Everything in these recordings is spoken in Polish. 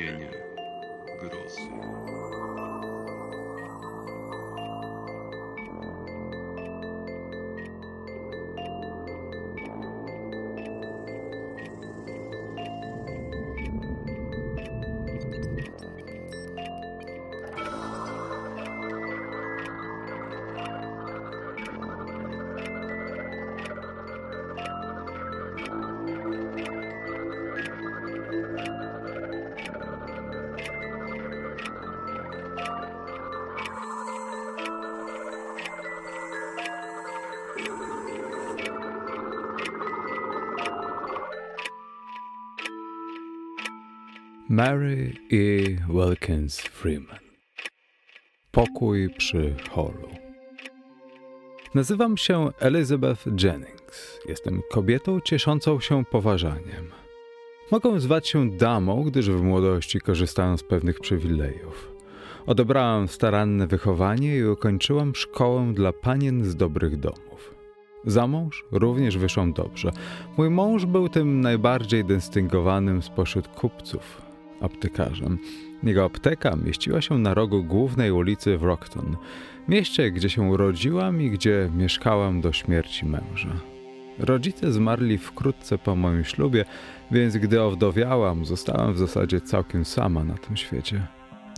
tchnienie grozy. Mary E. Wilkins Freeman. Pokój przy holu. Nazywam się Elizabeth Jennings. Jestem kobietą cieszącą się poważaniem. Mogę zwać się damą, gdyż w młodości korzystałem z pewnych przywilejów. Odebrałam staranne wychowanie i ukończyłam szkołę dla panien z dobrych domów. Za mąż również wyszłam dobrze. Mój mąż był tym najbardziej dystyngowanym spośród kupców, aptekarzem. Jego apteka mieściła się na rogu głównej ulicy w Rockton, mieście, gdzie się urodziłam i gdzie mieszkałam do śmierci męża. Rodzice zmarli wkrótce po moim ślubie, więc gdy owdowiałam, zostałam w zasadzie całkiem sama na tym świecie.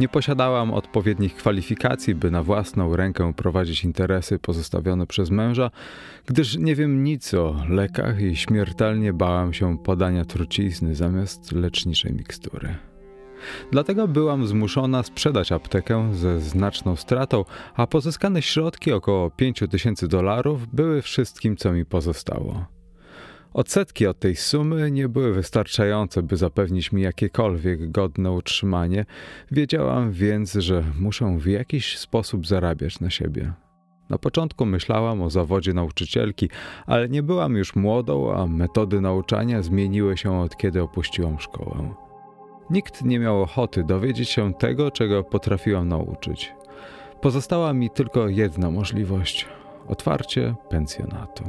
Nie posiadałam odpowiednich kwalifikacji, by na własną rękę prowadzić interesy pozostawione przez męża, gdyż nie wiem nic o lekach i śmiertelnie bałam się podania trucizny zamiast leczniczej mikstury. Dlatego byłam zmuszona sprzedać aptekę ze znaczną stratą, a pozyskane środki około 5 tysięcy dolarów były wszystkim, co mi pozostało. Odsetki od tej sumy nie były wystarczające, by zapewnić mi jakiekolwiek godne utrzymanie. Wiedziałam więc, że muszę w jakiś sposób zarabiać na siebie. Na początku myślałam o zawodzie nauczycielki, ale nie byłam już młodą, a metody nauczania zmieniły się od kiedy opuściłam szkołę. Nikt nie miał ochoty dowiedzieć się tego, czego potrafiłam nauczyć. Pozostała mi tylko jedna możliwość otwarcie pensjonatu.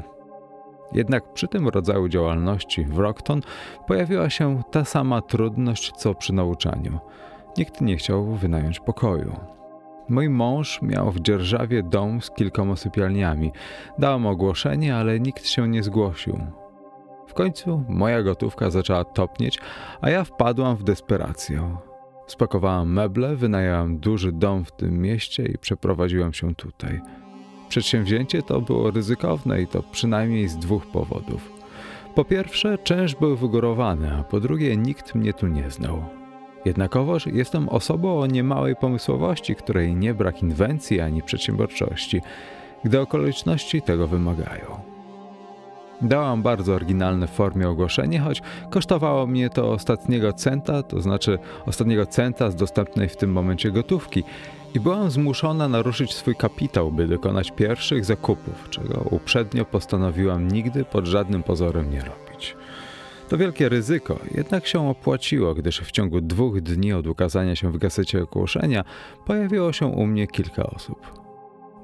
Jednak przy tym rodzaju działalności w Rockton pojawiła się ta sama trudność co przy nauczaniu. Nikt nie chciał wynająć pokoju. Mój mąż miał w dzierżawie dom z kilkoma sypialniami. Dałam ogłoszenie, ale nikt się nie zgłosił. W końcu moja gotówka zaczęła topnieć, a ja wpadłam w desperację. Spakowałam meble, wynajęłam duży dom w tym mieście i przeprowadziłam się tutaj. Przedsięwzięcie to było ryzykowne i to przynajmniej z dwóch powodów. Po pierwsze, czynsz był wygórowany, a po drugie, nikt mnie tu nie znał. Jednakowoż jestem osobą o niemałej pomysłowości, której nie brak inwencji ani przedsiębiorczości, gdy okoliczności tego wymagają. Dałam bardzo oryginalne w formie ogłoszenie, choć kosztowało mnie to ostatniego centa, to znaczy ostatniego centa z dostępnej w tym momencie gotówki i byłam zmuszona naruszyć swój kapitał, by dokonać pierwszych zakupów, czego uprzednio postanowiłam nigdy pod żadnym pozorem nie robić. To wielkie ryzyko, jednak się opłaciło, gdyż w ciągu dwóch dni od ukazania się w gazecie ogłoszenia pojawiło się u mnie kilka osób.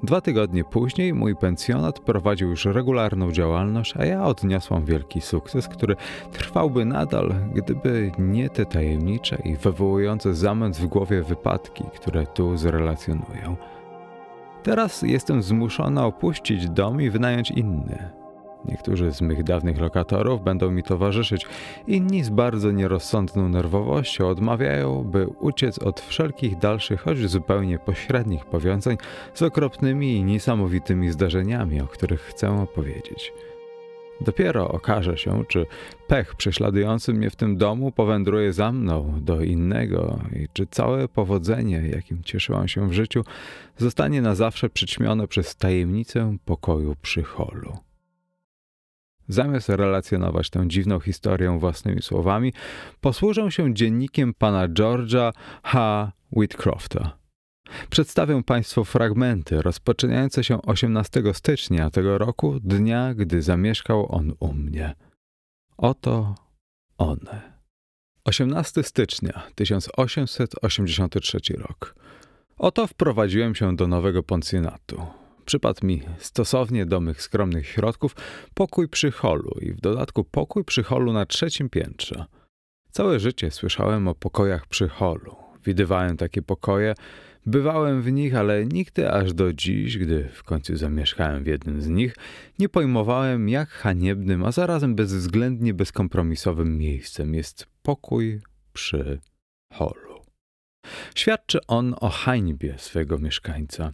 Dwa tygodnie później mój pensjonat prowadził już regularną działalność, a ja odniosłam wielki sukces, który trwałby nadal, gdyby nie te tajemnicze i wywołujące zamęt w głowie wypadki, które tu zrelacjonuję. Teraz jestem zmuszona opuścić dom i wynająć inny. Niektórzy z mych dawnych lokatorów będą mi towarzyszyć, inni z bardzo nierozsądną nerwowością odmawiają, by uciec od wszelkich dalszych, choć zupełnie pośrednich powiązań z okropnymi i niesamowitymi zdarzeniami, o których chcę opowiedzieć. Dopiero okaże się, czy pech prześladujący mnie w tym domu powędruje za mną do innego i czy całe powodzenie, jakim cieszyłam się w życiu, zostanie na zawsze przyćmione przez tajemnicę pokoju przy holu. Zamiast relacjonować tę dziwną historię własnymi słowami, posłużę się dziennikiem pana George'a H. Whitcrofta. Przedstawię Państwu fragmenty rozpoczynające się 18 stycznia tego roku, dnia, gdy zamieszkał on u mnie. Oto one. 18 stycznia 1883 rok. Oto wprowadziłem się do nowego pensjonatu. Przypadł mi stosownie do mych skromnych środków pokój przy holu i w dodatku pokój przy holu na trzecim piętrze. Całe życie słyszałem o pokojach przy holu. Widywałem takie pokoje, bywałem w nich, ale nigdy aż do dziś, gdy w końcu zamieszkałem w jednym z nich, nie pojmowałem, jak haniebnym, a zarazem bezwzględnie bezkompromisowym miejscem jest pokój przy holu. Świadczy on o hańbie swego mieszkańca.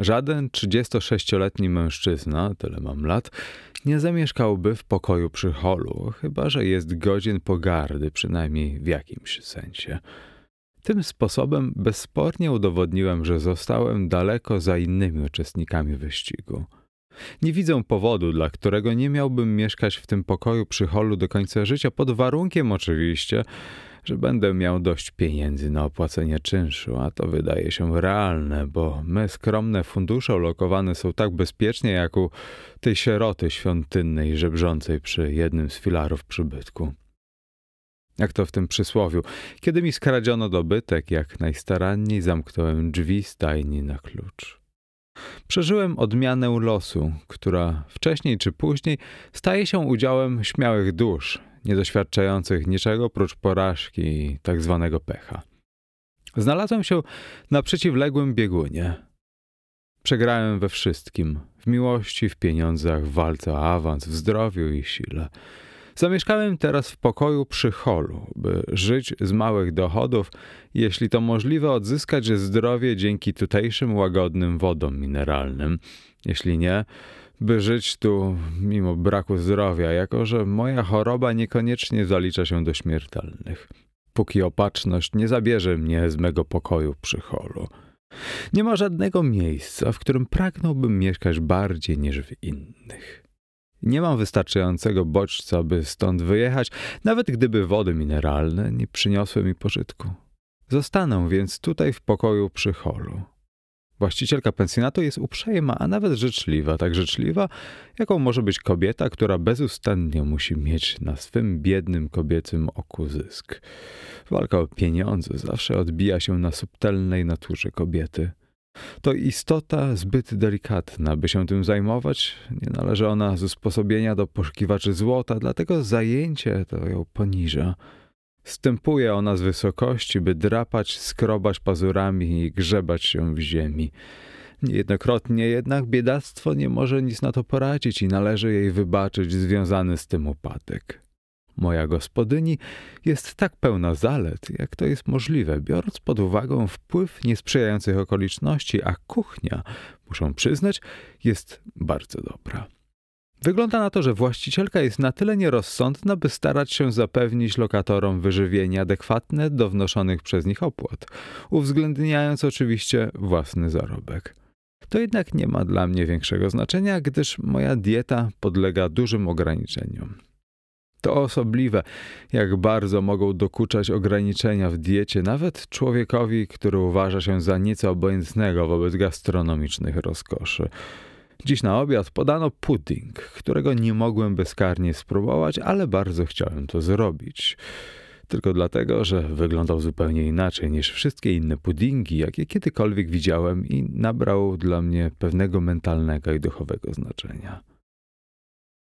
Żaden 36-letni mężczyzna, tyle mam lat, nie zamieszkałby w pokoju przy holu, chyba że jest godzien pogardy, przynajmniej w jakimś sensie. Tym sposobem bezspornie udowodniłem, że zostałem daleko za innymi uczestnikami wyścigu. Nie widzę powodu, dla którego nie miałbym mieszkać w tym pokoju przy holu do końca życia, pod warunkiem oczywiście, że będę miał dość pieniędzy na opłacenie czynszu, a to wydaje się realne, bo me skromne fundusze ulokowane są tak bezpiecznie jak u tej sieroty świątynnej żebrzącej przy jednym z filarów przybytku. Jak to w tym przysłowiu, kiedy mi skradziono dobytek, jak najstaranniej zamknąłem drzwi stajni na klucz. Przeżyłem odmianę losu, która wcześniej czy później staje się udziałem śmiałych dusz, niedoświadczających niczego prócz porażki i tak zwanego pecha. Znalazłem się na przeciwległym biegunie. Przegrałem we wszystkim: w miłości, w pieniądzach, w walce o awans, w zdrowiu i sile. Zamieszkałem teraz w pokoju przy holu, by żyć z małych dochodów, jeśli to możliwe odzyskać zdrowie dzięki tutejszym łagodnym wodom mineralnym. Jeśli nie, by żyć tu mimo braku zdrowia, jako że moja choroba niekoniecznie zalicza się do śmiertelnych. Póki opatrzność nie zabierze mnie z mego pokoju przy holu. Nie ma żadnego miejsca, w którym pragnąłbym mieszkać bardziej niż w innych. Nie mam wystarczającego bodźca, by stąd wyjechać, nawet gdyby wody mineralne nie przyniosły mi pożytku. Zostanę więc tutaj w pokoju przy holu. Właścicielka pensjonatu jest uprzejma, a nawet życzliwa, tak życzliwa, jaką może być kobieta, która bezustannie musi mieć na swym biednym kobiecym oku zysk. Walka o pieniądze zawsze odbija się na subtelnej naturze kobiety. To istota zbyt delikatna, by się tym zajmować. Nie należy ona z usposobienia do poszukiwaczy złota, dlatego zajęcie to ją poniża. Stępuje ona z wysokości, by drapać, skrobać pazurami i grzebać się w ziemi. Niejednokrotnie jednak biedactwo nie może nic na to poradzić i należy jej wybaczyć związany z tym upadek. Moja gospodyni jest tak pełna zalet, jak to jest możliwe, biorąc pod uwagę wpływ niesprzyjających okoliczności, a kuchnia, muszę przyznać, jest bardzo dobra. Wygląda na to, że właścicielka jest na tyle nierozsądna, by starać się zapewnić lokatorom wyżywienie adekwatne do wnoszonych przez nich opłat, uwzględniając oczywiście własny zarobek. To jednak nie ma dla mnie większego znaczenia, gdyż moja dieta podlega dużym ograniczeniom. To osobliwe, jak bardzo mogą dokuczać ograniczenia w diecie nawet człowiekowi, który uważa się za nieco obojętnego wobec gastronomicznych rozkoszy. Dziś na obiad podano pudding, którego nie mogłem bezkarnie spróbować, ale bardzo chciałem to zrobić. Tylko dlatego, że wyglądał zupełnie inaczej niż wszystkie inne puddingi, jakie kiedykolwiek widziałem i nabrał dla mnie pewnego mentalnego i duchowego znaczenia.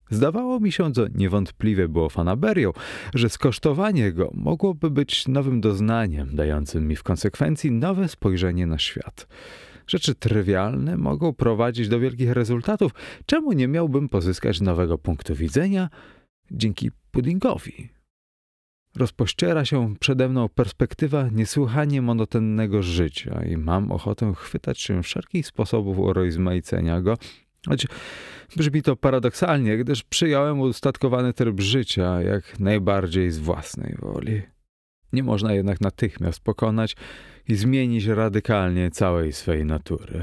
Zdawało mi się, co niewątpliwie było fanaberią, że skosztowanie go mogłoby być nowym doznaniem, dającym mi w konsekwencji nowe spojrzenie na świat. Rzeczy trywialne mogą prowadzić do wielkich rezultatów. Czemu nie miałbym pozyskać nowego punktu widzenia dzięki puddingowi? Rozpościera się przede mną perspektywa niesłychanie monotonnego życia i mam ochotę chwytać się wszelkich sposobów urozmaicenia go, choć brzmi to paradoksalnie, gdyż przyjąłem ustatkowany tryb życia jak najbardziej z własnej woli. Nie można jednak natychmiast pokonać i zmienić radykalnie całej swej natury.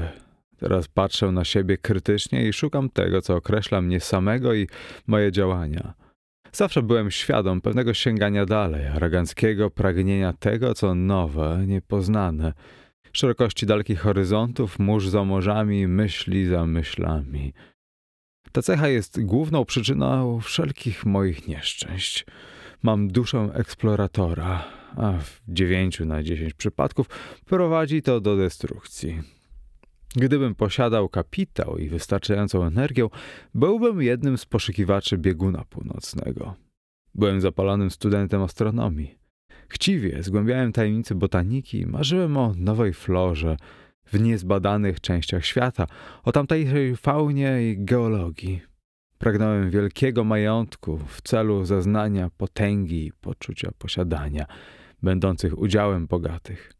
Teraz patrzę na siebie krytycznie i szukam tego, co określa mnie samego i moje działania. Zawsze byłem świadom pewnego sięgania dalej, aroganckiego pragnienia tego, co nowe, niepoznane, szerokości dalekich horyzontów, mórz za morzami, myśli za myślami. Ta cecha jest główną przyczyną wszelkich moich nieszczęść. Mam duszę eksploratora, a w 9 na 10 przypadków prowadzi to do destrukcji. Gdybym posiadał kapitał i wystarczającą energię, byłbym jednym z poszukiwaczy bieguna północnego. Byłem zapalonym studentem astronomii. Chciwie zgłębiałem tajemnice botaniki i marzyłem o nowej florze w niezbadanych częściach świata, o tamtejszej faunie i geologii. Pragnąłem wielkiego majątku w celu zaznania potęgi i poczucia posiadania, będących udziałem bogatych.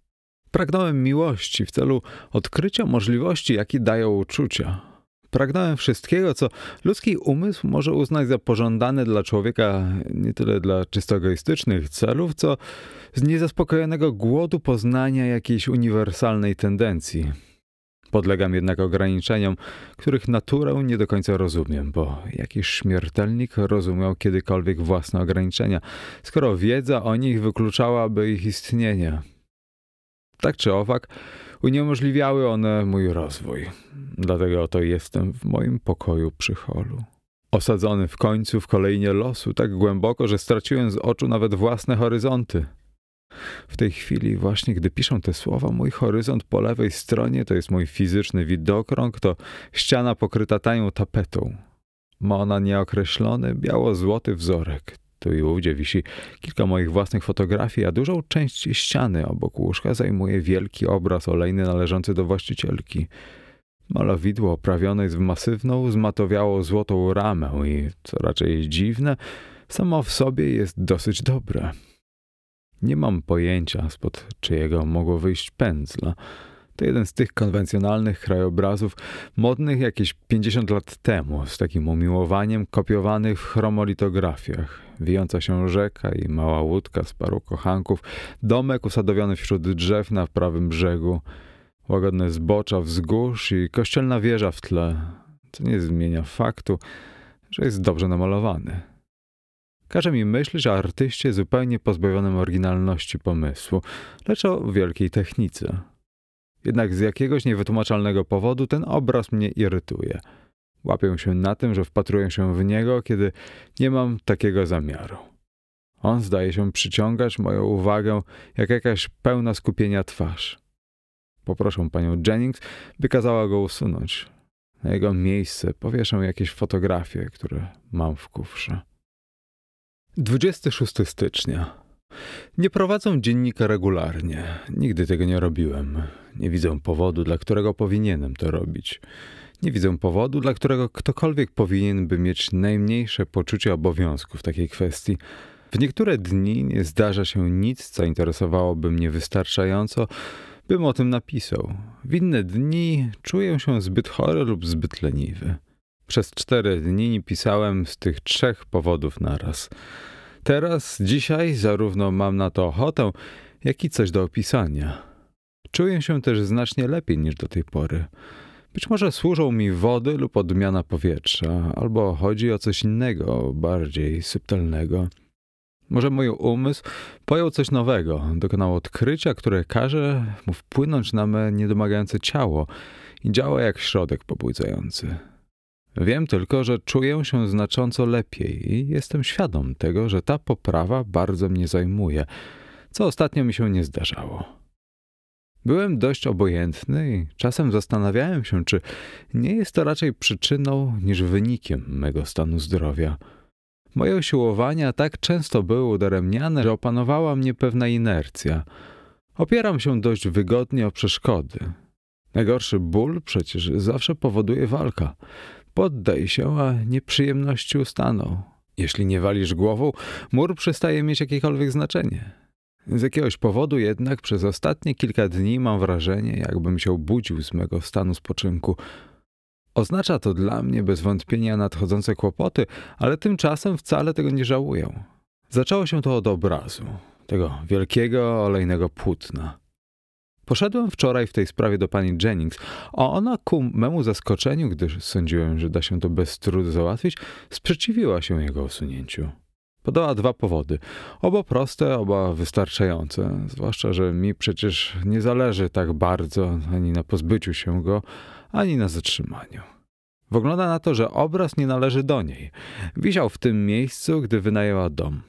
Pragnąłem miłości w celu odkrycia możliwości, jakie dają uczucia. Pragnąłem wszystkiego, co ludzki umysł może uznać za pożądane dla człowieka nie tyle dla czysto egoistycznych celów, co z niezaspokojonego głodu poznania jakiejś uniwersalnej tendencji. Podlegam jednak ograniczeniom, których naturę nie do końca rozumiem, bo jakiś śmiertelnik rozumiał kiedykolwiek własne ograniczenia, skoro wiedza o nich wykluczałaby ich istnienie. Tak czy owak, uniemożliwiały one mój rozwój. Dlatego oto jestem w moim pokoju przy holu. Osadzony w końcu w kolejnie losu tak głęboko, że straciłem z oczu nawet własne horyzonty. W tej chwili, właśnie gdy piszę te słowa, mój horyzont po lewej stronie to jest mój fizyczny widokrąg, to ściana pokryta tanią tapetą. Ma ona nieokreślony, biało-złoty wzorek. Tu i ówdzie wisi kilka moich własnych fotografii, a dużą część ściany obok łóżka zajmuje wielki obraz olejny należący do właścicielki. Malowidło oprawione jest w masywną, zmatowiałą złotą ramę i, co raczej dziwne, samo w sobie jest dosyć dobre. Nie mam pojęcia, spod czyjego mogło wyjść pędzla. To jeden z tych konwencjonalnych krajobrazów, modnych jakieś 50 lat temu, z takim umiłowaniem kopiowanych w chromolitografiach. Wijąca się rzeka i mała łódka z paru kochanków, domek usadowiony wśród drzew na prawym brzegu, łagodne zbocza wzgórz i kościelna wieża w tle, co nie zmienia faktu, że jest dobrze namalowany. Każe mi myśleć o artyście zupełnie pozbawionym oryginalności pomysłu, lecz o wielkiej technice. Jednak z jakiegoś niewytłumaczalnego powodu ten obraz mnie irytuje. Łapię się na tym, że wpatruję się w niego, kiedy nie mam takiego zamiaru. On zdaje się przyciągać moją uwagę jak jakaś pełna skupienia twarz. Poproszę panią Jennings, by kazała go usunąć. Na jego miejsce powieszę jakieś fotografie, które mam w kufrze. 26 stycznia. Nie prowadzę dziennika regularnie. Nigdy tego nie robiłem. Nie widzę powodu, dla którego powinienem to robić. Nie widzę powodu, dla którego ktokolwiek powinien by mieć najmniejsze poczucie obowiązku w takiej kwestii. W niektóre dni nie zdarza się nic, co interesowałoby mnie wystarczająco, bym o tym napisał. W inne dni czuję się zbyt chory lub zbyt leniwy. Przez cztery dni pisałem z tych trzech powodów naraz. Teraz, dzisiaj, zarówno mam na to ochotę, jak i coś do opisania. Czuję się też znacznie lepiej niż do tej pory. Być może służą mi wody lub odmiana powietrza, albo chodzi o coś innego, bardziej subtelnego. Może mój umysł pojął coś nowego, dokonał odkrycia, które każe mu wpłynąć na me niedomagające ciało i działa jak środek pobudzający. Wiem tylko, że czuję się znacząco lepiej i jestem świadom tego, że ta poprawa bardzo mnie zajmuje, co ostatnio mi się nie zdarzało. Byłem dość obojętny i czasem zastanawiałem się, czy nie jest to raczej przyczyną niż wynikiem mego stanu zdrowia. Moje usiłowania tak często były udaremniane, że opanowała mnie pewna inercja. Opieram się dość wygodnie o przeszkody. Najgorszy ból przecież zawsze powoduje walka. Poddaj się, a nieprzyjemności ustaną. Jeśli nie walisz głową, mur przestaje mieć jakiekolwiek znaczenie. Z jakiegoś powodu jednak przez ostatnie kilka dni mam wrażenie, jakbym się budził z mego stanu spoczynku. Oznacza to dla mnie bez wątpienia nadchodzące kłopoty, ale tymczasem wcale tego nie żałuję. Zaczęło się to od obrazu, tego wielkiego olejnego płótna. Poszedłem wczoraj w tej sprawie do pani Jennings, a ona ku memu zaskoczeniu, gdyż sądziłem, że da się to bez trudu załatwić, sprzeciwiła się jego usunięciu. Podała dwa powody. Oba proste, oba wystarczające. Zwłaszcza, że mi przecież nie zależy tak bardzo ani na pozbyciu się go, ani na zatrzymaniu. Wygląda na to, że obraz nie należy do niej. Wisiał w tym miejscu, gdy wynajęła dom.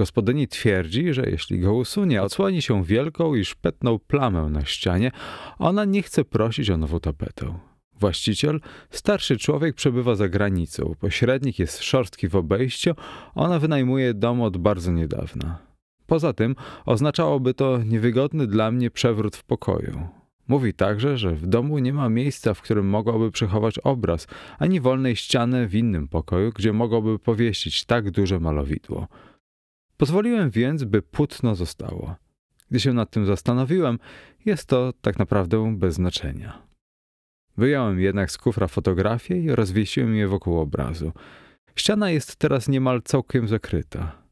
Gospodyni twierdzi, że jeśli go usunie, odsłoni się wielką i szpetną plamę na ścianie, ona nie chce prosić o nową tapetę. Właściciel, starszy człowiek, przebywa za granicą. Pośrednik jest szorstki w obejściu, ona wynajmuje dom od bardzo niedawna. Poza tym oznaczałoby to niewygodny dla mnie przewrót w pokoju. Mówi także, że w domu nie ma miejsca, w którym mogłaby przechować obraz, ani wolnej ściany w innym pokoju, gdzie mogłoby powiesić tak duże malowidło. Pozwoliłem więc, by płótno zostało. Gdy się nad tym zastanowiłem, jest to tak naprawdę bez znaczenia. Wyjąłem jednak z kufra fotografię i rozwiesiłem je wokół obrazu. Ściana jest teraz niemal całkiem zakryta.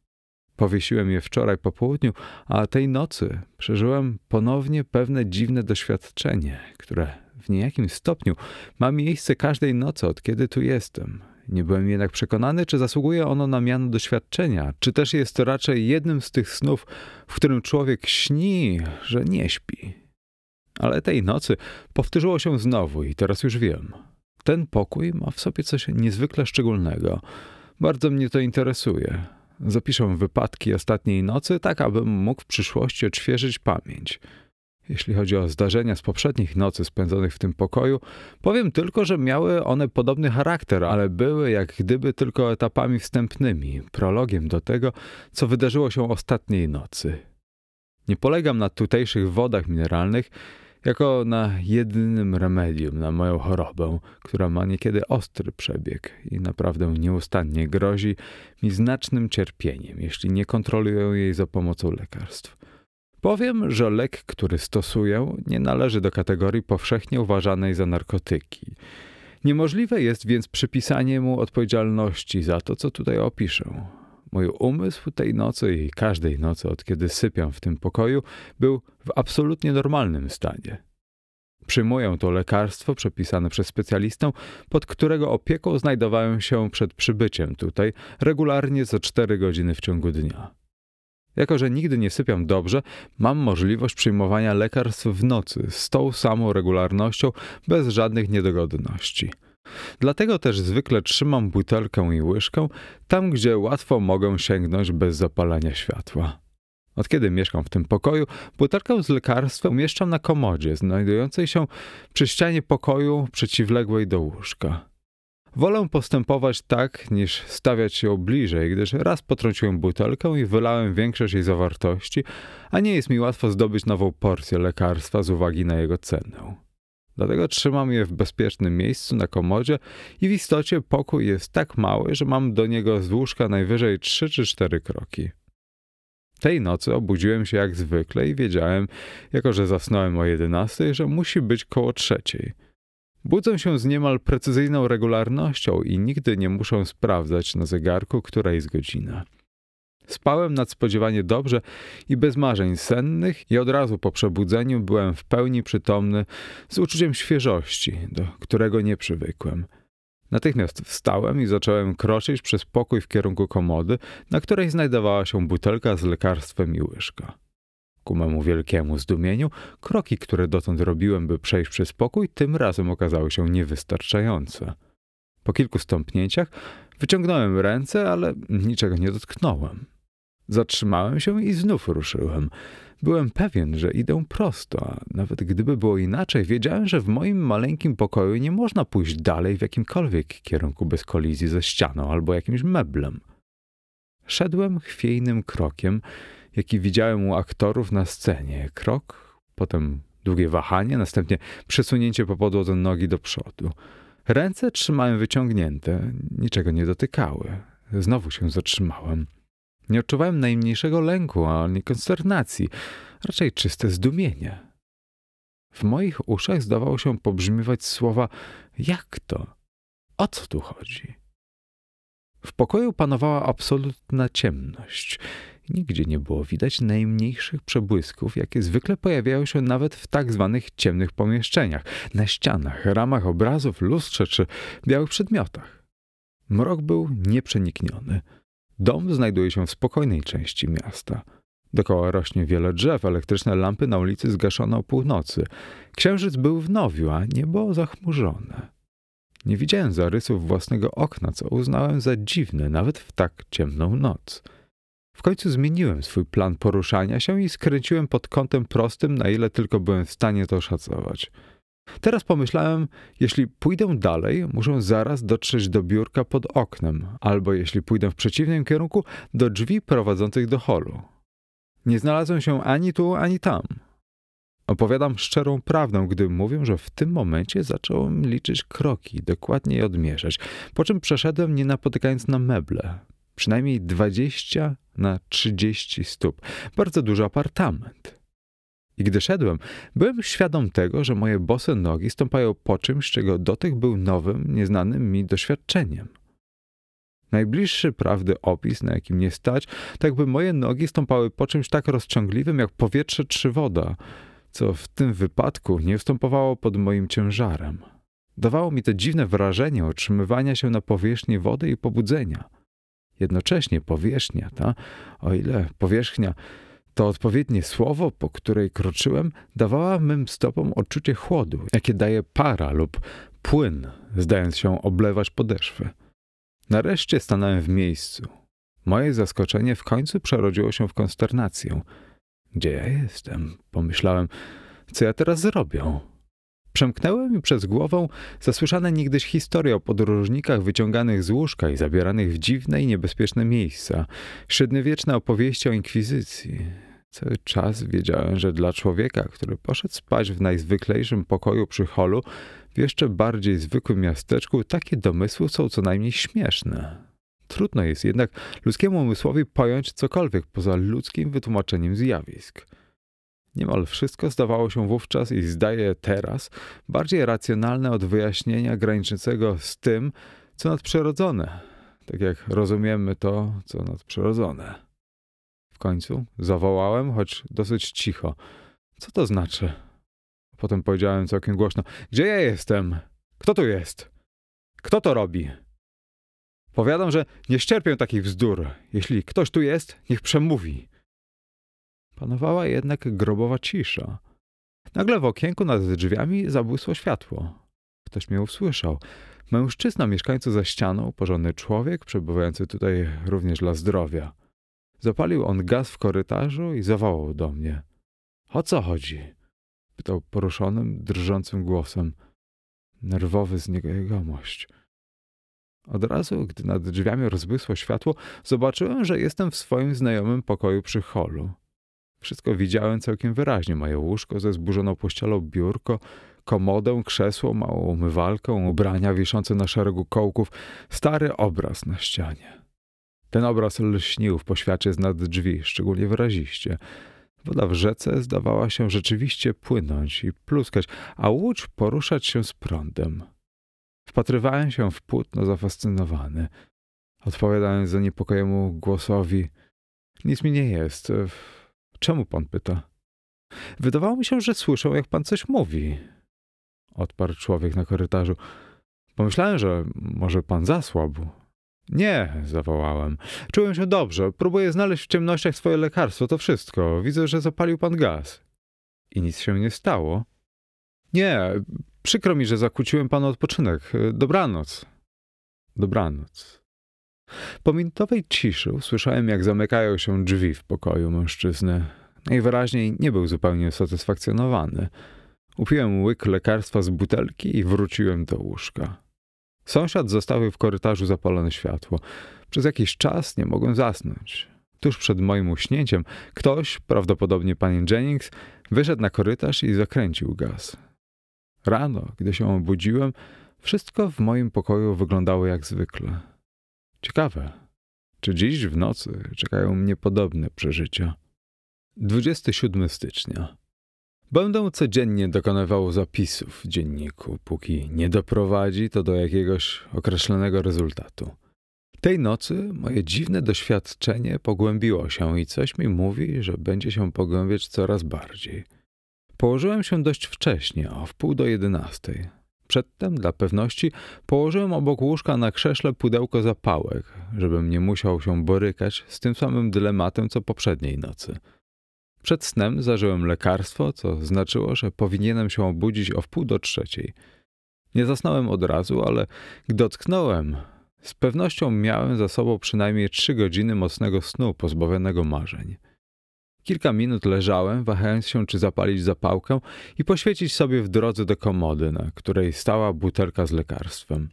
Powiesiłem je wczoraj po południu, a tej nocy przeżyłem ponownie pewne dziwne doświadczenie, które w niejakim stopniu ma miejsce każdej nocy, od kiedy tu jestem. Nie byłem jednak przekonany, czy zasługuje ono na miano doświadczenia, czy też jest to raczej jednym z tych snów, w którym człowiek śni, że nie śpi. Ale tej nocy powtórzyło się znowu i teraz już wiem. Ten pokój ma w sobie coś niezwykle szczególnego. Bardzo mnie to interesuje. Zapiszę wypadki ostatniej nocy, tak abym mógł w przyszłości odświeżyć pamięć. Jeśli chodzi o zdarzenia z poprzednich nocy spędzonych w tym pokoju, powiem tylko, że miały one podobny charakter, ale były jak gdyby tylko etapami wstępnymi, prologiem do tego, co wydarzyło się ostatniej nocy. Nie polegam na tutejszych wodach mineralnych, jako na jedynym remedium na moją chorobę, która ma niekiedy ostry przebieg i naprawdę nieustannie grozi mi znacznym cierpieniem, jeśli nie kontroluję jej za pomocą lekarstw. Powiem, że lek, który stosuję, nie należy do kategorii powszechnie uważanej za narkotyki. Niemożliwe jest więc przypisanie mu odpowiedzialności za to, co tutaj opiszę. Mój umysł tej nocy i każdej nocy, od kiedy sypiam w tym pokoju, był w absolutnie normalnym stanie. Przyjmuję to lekarstwo przepisane przez specjalistę, pod którego opieką znajdowałem się przed przybyciem tutaj regularnie co 4 godziny w ciągu dnia. Jako, że nigdy nie sypiam dobrze, mam możliwość przyjmowania lekarstw w nocy z tą samą regularnością, bez żadnych niedogodności. Dlatego też zwykle trzymam butelkę i łyżkę tam, gdzie łatwo mogę sięgnąć bez zapalania światła. Od kiedy mieszkam w tym pokoju, butelkę z lekarstwem umieszczam na komodzie, znajdującej się przy ścianie pokoju przeciwległej do łóżka. Wolę postępować tak, niż stawiać ją bliżej, gdyż raz potrąciłem butelkę i wylałem większość jej zawartości, a nie jest mi łatwo zdobyć nową porcję lekarstwa z uwagi na jego cenę. Dlatego trzymam je w bezpiecznym miejscu na komodzie i w istocie pokój jest tak mały, że mam do niego z łóżka najwyżej trzy czy cztery kroki. Tej nocy obudziłem się jak zwykle i wiedziałem, jako że zasnąłem o jedenastej, że musi być koło trzeciej. Budzę się z niemal precyzyjną regularnością i nigdy nie muszę sprawdzać na zegarku, która jest godzina. Spałem nadspodziewanie dobrze i bez marzeń sennych i od razu po przebudzeniu byłem w pełni przytomny z uczuciem świeżości, do którego nie przywykłem. Natychmiast wstałem i zacząłem kroczyć przez pokój w kierunku komody, na której znajdowała się butelka z lekarstwem i łyżka. Ku memu wielkiemu zdumieniu, kroki, które dotąd robiłem, by przejść przez pokój, tym razem okazały się niewystarczające. Po kilku stąpnięciach wyciągnąłem ręce, ale niczego nie dotknąłem. Zatrzymałem się i znów ruszyłem. Byłem pewien, że idę prosto, a nawet gdyby było inaczej, wiedziałem, że w moim maleńkim pokoju nie można pójść dalej w jakimkolwiek kierunku bez kolizji ze ścianą albo jakimś meblem. Szedłem chwiejnym krokiem, jaki widziałem u aktorów na scenie. Krok, potem długie wahanie, następnie przesunięcie po podłodze nogi do przodu. Ręce trzymałem wyciągnięte, niczego nie dotykały. Znowu się zatrzymałem. Nie odczuwałem najmniejszego lęku ani konsternacji, raczej czyste zdumienie. W moich uszach zdawało się pobrzmiewać słowa: Jak to? O co tu chodzi? W pokoju panowała absolutna ciemność. Nigdzie nie było widać najmniejszych przebłysków, jakie zwykle pojawiają się nawet w tak zwanych ciemnych pomieszczeniach, na ścianach, ramach obrazów, lustrze czy białych przedmiotach. Mrok był nieprzenikniony. Dom znajduje się w spokojnej części miasta. Dokoła rośnie wiele drzew, elektryczne lampy na ulicy zgaszono o północy. Księżyc był w nowiu, a niebo zachmurzone. Nie widziałem zarysów własnego okna, co uznałem za dziwne nawet w tak ciemną noc. W końcu zmieniłem swój plan poruszania się i skręciłem pod kątem prostym, na ile tylko byłem w stanie to oszacować. Teraz pomyślałem, jeśli pójdę dalej, muszę zaraz dotrzeć do biurka pod oknem, albo jeśli pójdę w przeciwnym kierunku, do drzwi prowadzących do holu. Nie znalazłem się ani tu, ani tam. Opowiadam szczerą prawdę, gdy mówię, że w tym momencie zacząłem liczyć kroki, dokładnie je odmierzać, po czym przeszedłem nie napotykając na meble. Przynajmniej 20 na 30 stóp. Bardzo duży apartament. I gdy szedłem, byłem świadom tego, że moje bose nogi stąpają po czymś, czego dotyk był nowym, nieznanym mi doświadczeniem. Najbliższy prawdy opis, na jakim nie stać, tak by moje nogi stąpały po czymś tak rozciągliwym jak powietrze czy woda, co w tym wypadku nie ustępowało pod moim ciężarem. Dawało mi to dziwne wrażenie otrzymywania się na powierzchni wody i pobudzenia. Jednocześnie powierzchnia ta, o ile powierzchnia to odpowiednie słowo, po której kroczyłem, dawała mym stopom odczucie chłodu, jakie daje para lub płyn, zdając się oblewać podeszwy. Nareszcie stanąłem w miejscu. Moje zaskoczenie w końcu przerodziło się w konsternację. Gdzie ja jestem? Pomyślałem, co ja teraz zrobię? Przemknęły mi przez głowę zasłyszane niegdyś historie o podróżnikach wyciąganych z łóżka i zabieranych w dziwne i niebezpieczne miejsca, średniowieczne opowieści o inkwizycji. Cały czas wiedziałem, że dla człowieka, który poszedł spać w najzwyklejszym pokoju przy holu, w jeszcze bardziej zwykłym miasteczku, takie domysły są co najmniej śmieszne. Trudno jest jednak ludzkiemu umysłowi pojąć cokolwiek poza ludzkim wytłumaczeniem zjawisk. Niemal wszystko zdawało się wówczas i zdaje teraz bardziej racjonalne od wyjaśnienia graniczącego z tym, co nadprzyrodzone, tak jak rozumiemy to, co nadprzyrodzone. W końcu zawołałem, choć dosyć cicho. Co to znaczy? Potem powiedziałem całkiem głośno: Gdzie ja jestem? Kto tu jest? Kto to robi? Powiadam, że nie ścierpię takich bzdur. Jeśli ktoś tu jest, niech przemówi. Panowała jednak grobowa cisza. Nagle w okienku nad drzwiami zabłysło światło. Ktoś mnie usłyszał. Mężczyzna mieszkający za ścianą, porządny człowiek, przebywający tutaj również dla zdrowia. Zapalił on gaz w korytarzu i zawołał do mnie. O co chodzi? Pytał poruszonym, drżącym głosem. Nerwowy z niego jegomość. Od razu, gdy nad drzwiami rozbłysło światło, zobaczyłem, że jestem w swoim znajomym pokoju przy holu. Wszystko widziałem całkiem wyraźnie. Moje łóżko ze zburzoną pościelą, biurko, komodę, krzesło, małą umywalkę, ubrania wiszące na szeregu kołków, stary obraz na ścianie. Ten obraz lśnił w poświacie z nad drzwi, szczególnie wyraziście. Woda w rzece zdawała się rzeczywiście płynąć i pluskać, a łódź poruszać się z prądem. Wpatrywałem się w płótno zafascynowany. Odpowiadając zaniepokojemu głosowi, nic mi nie jest. Czemu pan pyta? Wydawało mi się, że słyszę, jak pan coś mówi. Odparł człowiek na korytarzu. Pomyślałem, że może pan zasłabł. Nie, zawołałem. Czułem się dobrze. Próbuję znaleźć w ciemnościach swoje lekarstwo, to wszystko. Widzę, że zapalił pan gaz. I nic się nie stało? Nie, przykro mi, że zakłóciłem panu odpoczynek. Dobranoc. Dobranoc. Po minutowej ciszy usłyszałem, jak zamykają się drzwi w pokoju mężczyzny. Najwyraźniej nie był zupełnie usatysfakcjonowany. Upiłem łyk lekarstwa z butelki i wróciłem do łóżka. Sąsiad zostawił w korytarzu zapalone światło. Przez jakiś czas nie mogłem zasnąć. Tuż przed moim uśnięciem ktoś, prawdopodobnie pani Jennings, wyszedł na korytarz i zakręcił gaz. Rano, gdy się obudziłem, wszystko w moim pokoju wyglądało jak zwykle. Ciekawe, czy dziś w nocy czekają mnie podobne przeżycia. 27 stycznia. Będę codziennie dokonywał zapisów w dzienniku, póki nie doprowadzi to do jakiegoś określonego rezultatu. Tej nocy moje dziwne doświadczenie pogłębiło się i coś mi mówi, że będzie się pogłębiać coraz bardziej. Położyłem się dość wcześnie, o wpół do jedenastej. Przedtem, dla pewności, położyłem obok łóżka na krześle pudełko zapałek, żebym nie musiał się borykać z tym samym dylematem co poprzedniej nocy. Przed snem zażyłem lekarstwo, co znaczyło, że powinienem się obudzić o wpół do trzeciej. Nie zasnąłem od razu, ale gdy ocknąłem, Z pewnością miałem za sobą przynajmniej trzy godziny mocnego snu pozbawionego marzeń. Kilka minut leżałem, wahając się, czy zapalić zapałkę i poświecić sobie w drodze do komody, na której stała butelka z lekarstwem.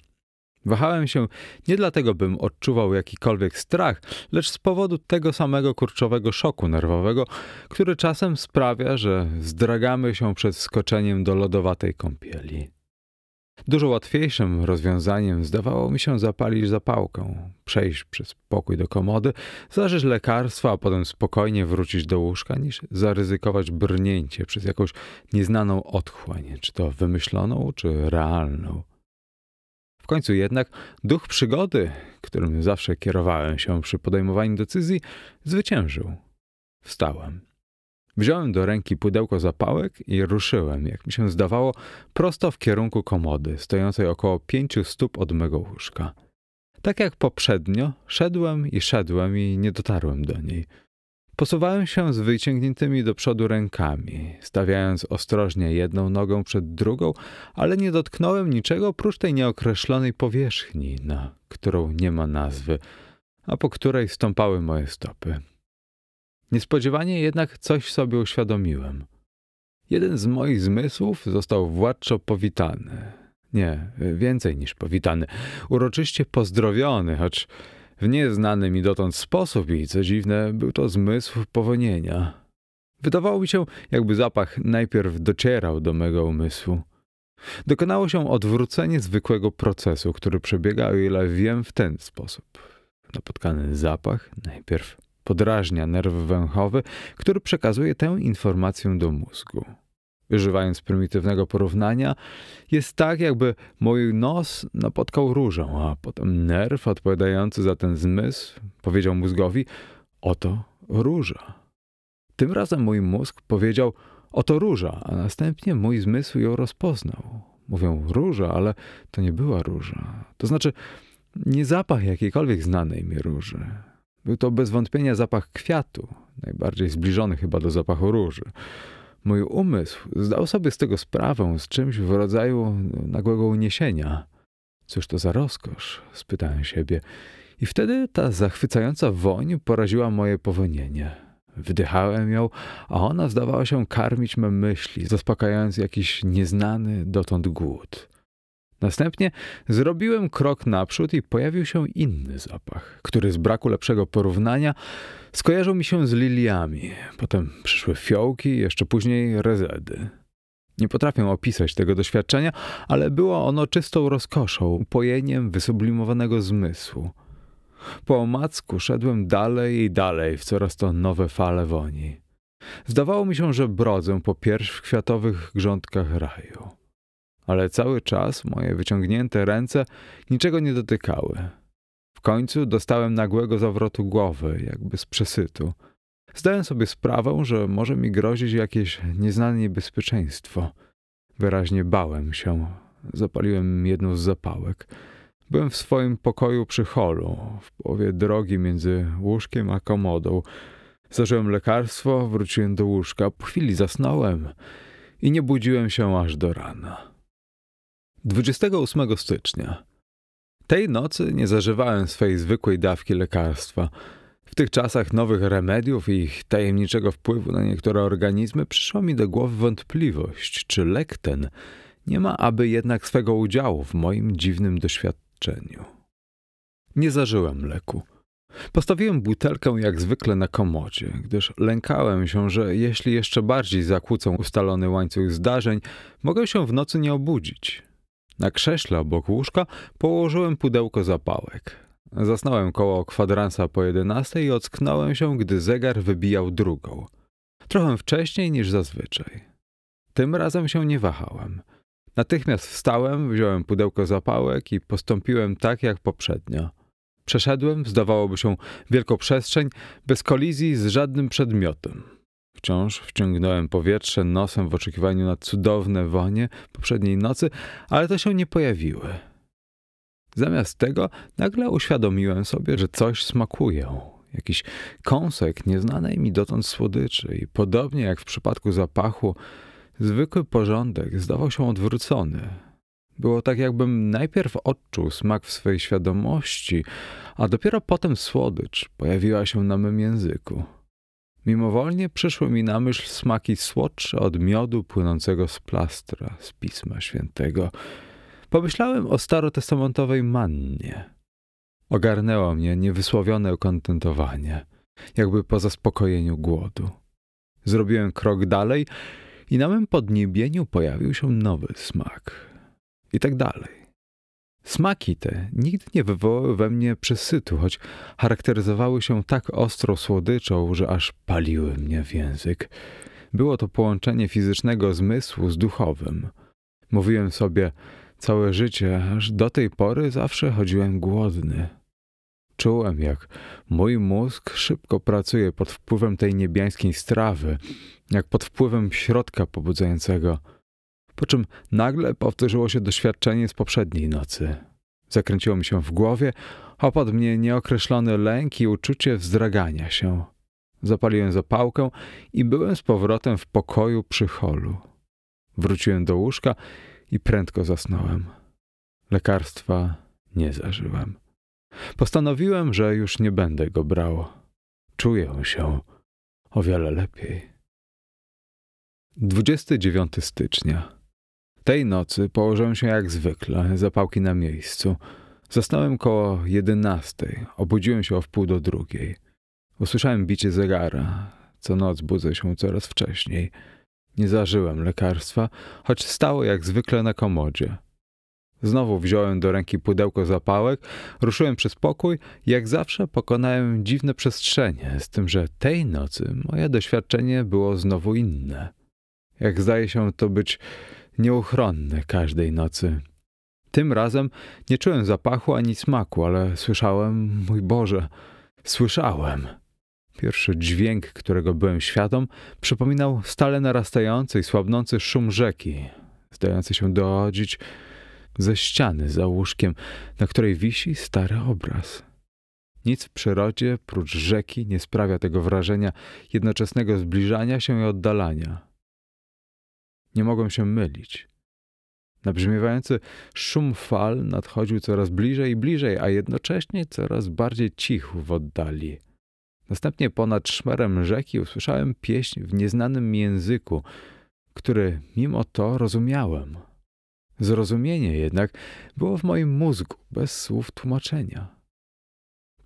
Wahałem się nie dlatego, bym odczuwał jakikolwiek strach, lecz z powodu tego samego kurczowego szoku nerwowego, który czasem sprawia, że zdragamy się przed skoczeniem do lodowatej kąpieli. Dużo łatwiejszym rozwiązaniem zdawało mi się zapalić zapałkę, przejść przez pokój do komody, zażyć lekarstwa, a potem spokojnie wrócić do łóżka, niż zaryzykować brnięcie przez jakąś nieznaną otchłań, czy to wymyśloną, czy realną. W końcu jednak duch przygody, którym zawsze kierowałem się przy podejmowaniu decyzji, zwyciężył. Wstałem. Wziąłem do ręki pudełko zapałek i ruszyłem, jak mi się zdawało, prosto w kierunku komody, stojącej około pięciu stóp od mego łóżka. Tak jak poprzednio, szedłem i szedłem i nie dotarłem do niej. Posuwałem się z wyciągniętymi do przodu rękami, stawiając ostrożnie jedną nogą przed drugą, ale nie dotknąłem niczego oprócz tej nieokreślonej powierzchni, na którą nie ma nazwy, a po której stąpały moje stopy. Niespodziewanie jednak coś sobie uświadomiłem. Jeden z moich zmysłów został władczo powitany. Nie, więcej niż powitany. Uroczyście pozdrowiony, choć w nieznany mi dotąd sposób i, co dziwne, był to zmysł powonienia. Wydawało mi się, jakby zapach najpierw docierał do mego umysłu. Dokonało się odwrócenie zwykłego procesu, który przebiega, o ile wiem, w ten sposób. Napotkany zapach najpierw podrażnia nerw węchowy, który przekazuje tę informację do mózgu. Używając prymitywnego porównania, jest tak, jakby mój nos napotkał różą, a potem nerw odpowiadający za ten zmysł powiedział mózgowi: Oto róża. Tym razem mój mózg powiedział: Oto róża, a następnie mój zmysł ją rozpoznał. Mówią róża, ale to nie była róża. To znaczy, nie zapach jakiejkolwiek znanej mi róży. Był to bez wątpienia zapach kwiatu, najbardziej zbliżony chyba do zapachu róży. Mój umysł zdał sobie z tego sprawę z czymś w rodzaju nagłego uniesienia. Cóż to za rozkosz? spytałem siebie. I wtedy ta zachwycająca woń poraziła moje powonienie. Wdychałem ją, a ona zdawała się karmić me myśli, zaspokajając jakiś nieznany dotąd głód. Następnie zrobiłem krok naprzód i pojawił się inny zapach, który z braku lepszego porównania skojarzył mi się z liliami. Potem przyszły fiołki, jeszcze później rezedy. Nie potrafię opisać tego doświadczenia, ale było ono czystą rozkoszą, upojeniem wysublimowanego zmysłu. Po omacku szedłem dalej i dalej w coraz to nowe fale woni. Zdawało mi się, że brodzę po kwiatowych grządkach raju ale cały czas moje wyciągnięte ręce niczego nie dotykały. W końcu dostałem nagłego zawrotu głowy, jakby z przesytu. Zdałem sobie sprawę, że może mi grozić jakieś nieznane niebezpieczeństwo. Wyraźnie bałem się. Zapaliłem jedną z zapałek. Byłem w swoim pokoju przy holu, w połowie drogi między łóżkiem a komodą. Zażyłem lekarstwo, wróciłem do łóżka. Po chwili zasnąłem i nie budziłem się aż do rana. 28 stycznia. Tej nocy nie zażywałem swej zwykłej dawki lekarstwa. W tych czasach nowych remediów i ich tajemniczego wpływu na niektóre organizmy przyszła mi do głowy wątpliwość, czy lek ten nie ma aby jednak swego udziału w moim dziwnym doświadczeniu. Nie zażyłem leku. Postawiłem butelkę jak zwykle na komodzie, gdyż lękałem się, że jeśli jeszcze bardziej zakłócą ustalony łańcuch zdarzeń, mogę się w nocy nie obudzić. Na krześle obok łóżka położyłem pudełko zapałek. Zasnąłem koło kwadransa po jedenastej i ocknąłem się, gdy zegar wybijał drugą. Trochę wcześniej niż zazwyczaj. Tym razem się nie wahałem. Natychmiast wstałem, wziąłem pudełko zapałek i postąpiłem tak jak poprzednio. Przeszedłem, zdawałoby się, wielką przestrzeń, bez kolizji z żadnym przedmiotem. Wciąż wciągnąłem powietrze nosem w oczekiwaniu na cudowne wonie poprzedniej nocy, ale to się nie pojawiły. Zamiast tego nagle uświadomiłem sobie, że coś smakuje. Jakiś kąsek nieznanej mi dotąd słodyczy i podobnie jak w przypadku zapachu, zwykły porządek zdawał się odwrócony. Było tak, jakbym najpierw odczuł smak w swej świadomości, a dopiero potem słodycz pojawiła się na mym języku. Mimowolnie przyszły mi na myśl smaki słodsze od miodu płynącego z plastra, z Pisma Świętego. Pomyślałem o starotestamentowej mannie. Ogarnęło mnie niewysłowione ukontentowanie, jakby po zaspokojeniu głodu. Zrobiłem krok dalej i na mym podniebieniu pojawił się nowy smak. I tak dalej. Smaki te nigdy nie wywołały we mnie przesytu, choć charakteryzowały się tak ostro słodyczą, że aż paliły mnie w język. Było to połączenie fizycznego zmysłu z duchowym. Mówiłem sobie, całe życie, aż do tej pory zawsze chodziłem głodny. Czułem, jak mój mózg szybko pracuje pod wpływem tej niebiańskiej strawy, jak pod wpływem środka pobudzającego. Po czym nagle powtórzyło się doświadczenie z poprzedniej nocy. Zakręciło mi się w głowie, opadł mnie nieokreślony lęk i uczucie wzdragania się. Zapaliłem zapałkę i byłem z powrotem w pokoju przy holu. Wróciłem do łóżka i prędko zasnąłem. Lekarstwa nie zażyłem. Postanowiłem, że już nie będę go brał. Czuję się o wiele lepiej. 29 stycznia. Tej nocy położyłem się jak zwykle, zapałki na miejscu. Zasnąłem koło jedenastej, obudziłem się o wpół do drugiej. Usłyszałem bicie zegara. Co noc budzę się coraz wcześniej. Nie zażyłem lekarstwa, choć stało jak zwykle na komodzie. Znowu wziąłem do ręki pudełko zapałek, ruszyłem przez pokój i jak zawsze pokonałem dziwne przestrzenie, z tym, że tej nocy moje doświadczenie było znowu inne. Jak zdaje się to być nieuchronne każdej nocy. Tym razem nie czułem zapachu ani smaku, ale słyszałem, mój Boże, słyszałem. Pierwszy dźwięk, którego byłem świadom, przypominał stale narastający i słabnący szum rzeki, zdający się dochodzić ze ściany za łóżkiem, na której wisi stary obraz. Nic w przyrodzie, prócz rzeki, nie sprawia tego wrażenia jednoczesnego zbliżania się i oddalania. Nie mogłem się mylić. Nabrzmiewający szum fal nadchodził coraz bliżej i bliżej, a jednocześnie coraz bardziej cichł w oddali. Następnie ponad szmerem rzeki usłyszałem pieśń w nieznanym języku, który mimo to rozumiałem. Zrozumienie jednak było w moim mózgu, bez słów tłumaczenia.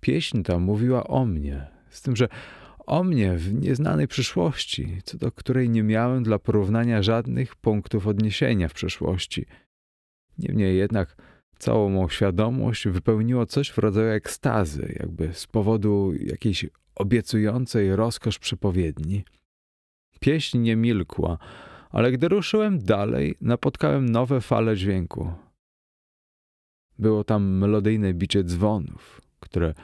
Pieśń ta mówiła o mnie, z tym, że o mnie w nieznanej przyszłości, co do której nie miałem dla porównania żadnych punktów odniesienia w przeszłości. Niemniej jednak całą mą świadomość wypełniło coś w rodzaju ekstazy, jakby z powodu jakiejś obiecującej rozkosz przepowiedni. Pieśń nie milkła, ale gdy ruszyłem dalej, napotkałem nowe fale dźwięku. Było tam melodyjne bicie dzwonów, które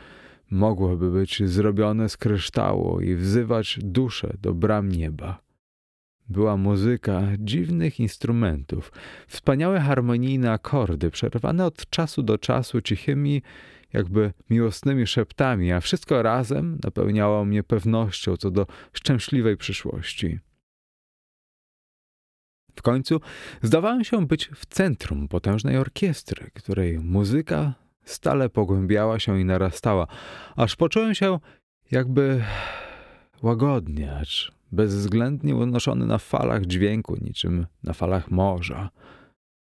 mogłyby być zrobione z kryształu i wzywać duszę do bram nieba. Była muzyka dziwnych instrumentów, wspaniałe harmonijne akordy, przerwane od czasu do czasu cichymi, jakby miłosnymi szeptami, a wszystko razem napełniało mnie pewnością co do szczęśliwej przyszłości. W końcu zdawałem się być w centrum potężnej orkiestry, której muzyka stale pogłębiała się i narastała, aż poczułem się jakby łagodnie, acz bezwzględnie unoszony na falach dźwięku, niczym na falach morza.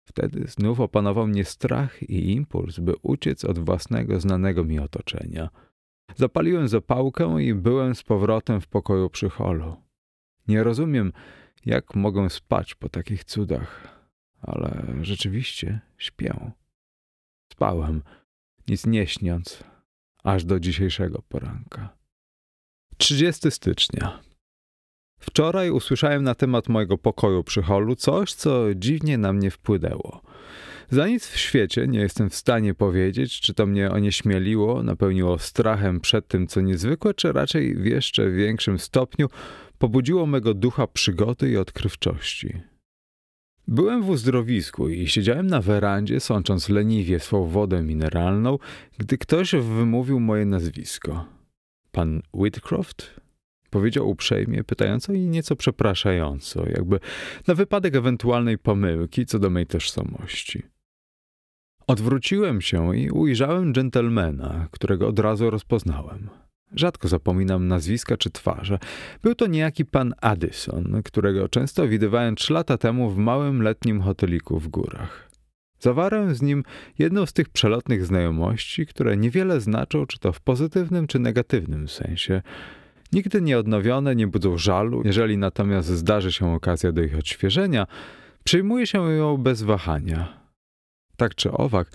Wtedy znów opanował mnie strach i impuls, by uciec od własnego znanego mi otoczenia. Zapaliłem zapałkę i byłem z powrotem w pokoju przy holu. Nie rozumiem, jak mogę spać po takich cudach, ale rzeczywiście śpię. Spałem, nic nie śniąc, aż do dzisiejszego poranka. 30 stycznia. Wczoraj usłyszałem na temat mojego pokoju przy holu coś, co dziwnie na mnie wpłynęło. Za nic w świecie nie jestem w stanie powiedzieć, czy to mnie onieśmieliło, napełniło strachem przed tym, co niezwykłe, czy raczej w jeszcze większym stopniu pobudziło mego ducha przygody i odkrywczości. Byłem w uzdrowisku i siedziałem na werandzie, sącząc leniwie swą wodę mineralną, gdy ktoś wymówił moje nazwisko. Pan Whitcroft? Powiedział uprzejmie, pytająco i nieco przepraszająco, jakby na wypadek ewentualnej pomyłki co do mej tożsamości. Odwróciłem się i ujrzałem dżentelmena, którego od razu rozpoznałem. Rzadko zapominam nazwiska czy twarze. Był to niejaki pan Addison, którego często widywałem trzy lata temu w małym letnim hoteliku w górach. Zawarłem z nim jedną z tych przelotnych znajomości, które niewiele znaczą, czy to w pozytywnym, czy negatywnym sensie. Nigdy nie odnowione, nie budzą żalu, jeżeli natomiast zdarzy się okazja do ich odświeżenia, przyjmuje się ją bez wahania. Tak czy owak,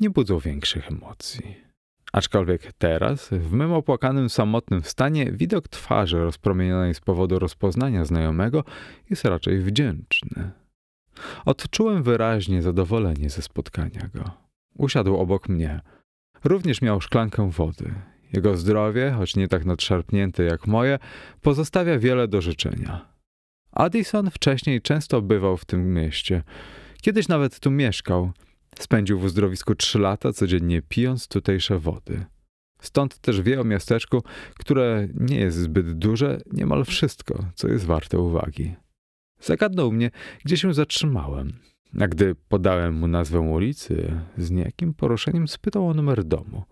nie budzą większych emocji. Aczkolwiek teraz, w mym opłakanym, samotnym stanie, widok twarzy rozpromienionej z powodu rozpoznania znajomego jest raczej wdzięczny. Odczułem wyraźnie zadowolenie ze spotkania go. Usiadł obok mnie. Również miał szklankę wody. Jego zdrowie, choć nie tak nadszarpnięte jak moje, pozostawia wiele do życzenia. Addison wcześniej często bywał w tym mieście. Kiedyś nawet tu mieszkał. Spędził w uzdrowisku trzy lata, codziennie pijąc tutejsze wody. Stąd też wie o miasteczku, które nie jest zbyt duże, niemal wszystko, co jest warte uwagi. Zagadnął mnie, gdzie się zatrzymałem. A gdy podałem mu nazwę ulicy, z niejakim poruszeniem spytał o numer domu.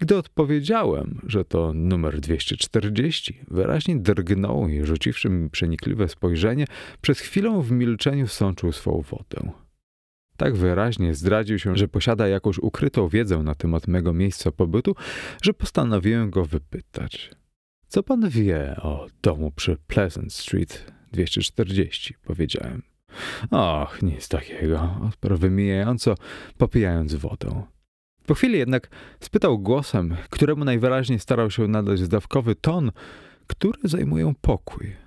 Gdy odpowiedziałem, że to numer 240, wyraźnie drgnął i rzuciwszy mi przenikliwe spojrzenie, przez chwilę w milczeniu sączył swą wodę. Tak wyraźnie zdradził się, że posiada jakąś ukrytą wiedzę na temat mego miejsca pobytu, że postanowiłem go wypytać. Co pan wie o domu przy Pleasant Street 240? powiedziałem. Och, nic takiego, odparł wymijająco, popijając wodę. Po chwili jednak spytał głosem, któremu najwyraźniej starał się nadać zdawkowy ton, który zajmuję pokój.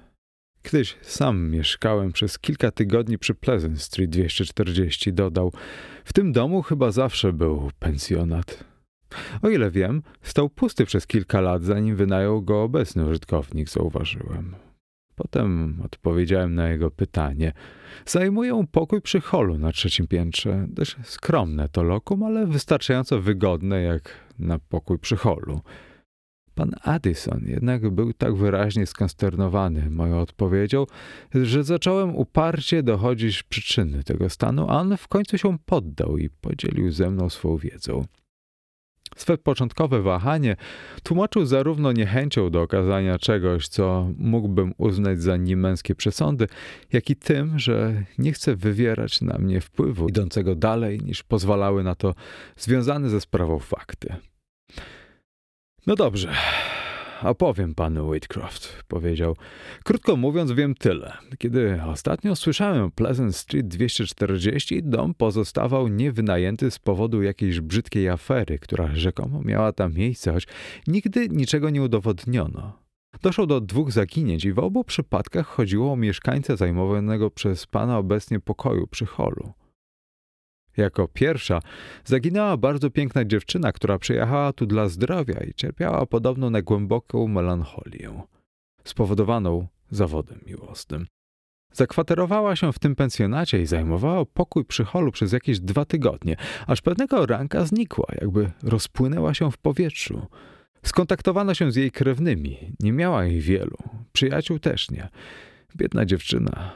Kiedyś sam mieszkałem przez kilka tygodni przy Pleasant Street 240, dodał. W tym domu chyba zawsze był pensjonat. O ile wiem, stał pusty przez kilka lat, zanim wynajął go obecny użytkownik, zauważyłem. Potem odpowiedziałem na jego pytanie. Zajmuję pokój przy holu na trzecim piętrze. Dość skromne to lokum, ale wystarczająco wygodne jak na pokój przy holu. Pan Addison jednak był tak wyraźnie skonsternowany moją odpowiedzią, że zacząłem uparcie dochodzić przyczyny tego stanu, a on w końcu się poddał i podzielił ze mną swą wiedzą. Swe początkowe wahanie tłumaczył zarówno niechęcią do okazania czegoś, co mógłbym uznać za niemęskie przesądy, jak i tym, że nie chce wywierać na mnie wpływu idącego dalej niż pozwalały na to związane ze sprawą fakty. No dobrze, opowiem panu Whitcroft, powiedział. Krótko mówiąc, wiem tyle. Kiedy ostatnio słyszałem Pleasant Street 240, dom pozostawał niewynajęty z powodu jakiejś brzydkiej afery, która rzekomo miała tam miejsce, choć nigdy niczego nie udowodniono. Doszło do dwóch zaginięć i w obu przypadkach chodziło o mieszkańca zajmowanego przez pana obecnie pokoju przy holu. Jako pierwsza zaginęła bardzo piękna dziewczyna, która przyjechała tu dla zdrowia i cierpiała podobno na głęboką melancholię, spowodowaną zawodem miłosnym. Zakwaterowała się w tym pensjonacie i zajmowała pokój przy holu przez jakieś dwa tygodnie, aż pewnego ranka znikła, jakby rozpłynęła się w powietrzu. Skontaktowano się z jej krewnymi, nie miała ich wielu, przyjaciół też nie. Biedna dziewczyna,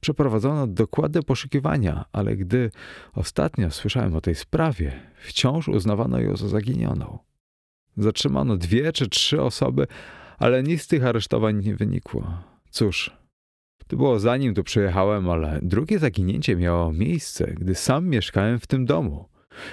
Przeprowadzono dokładne poszukiwania, ale gdy ostatnio słyszałem o tej sprawie, wciąż uznawano ją za zaginioną. Zatrzymano dwie czy trzy osoby, ale nic z tych aresztowań nie wynikło. Cóż, to było zanim tu przyjechałem, ale drugie zaginięcie miało miejsce, gdy sam mieszkałem w tym domu.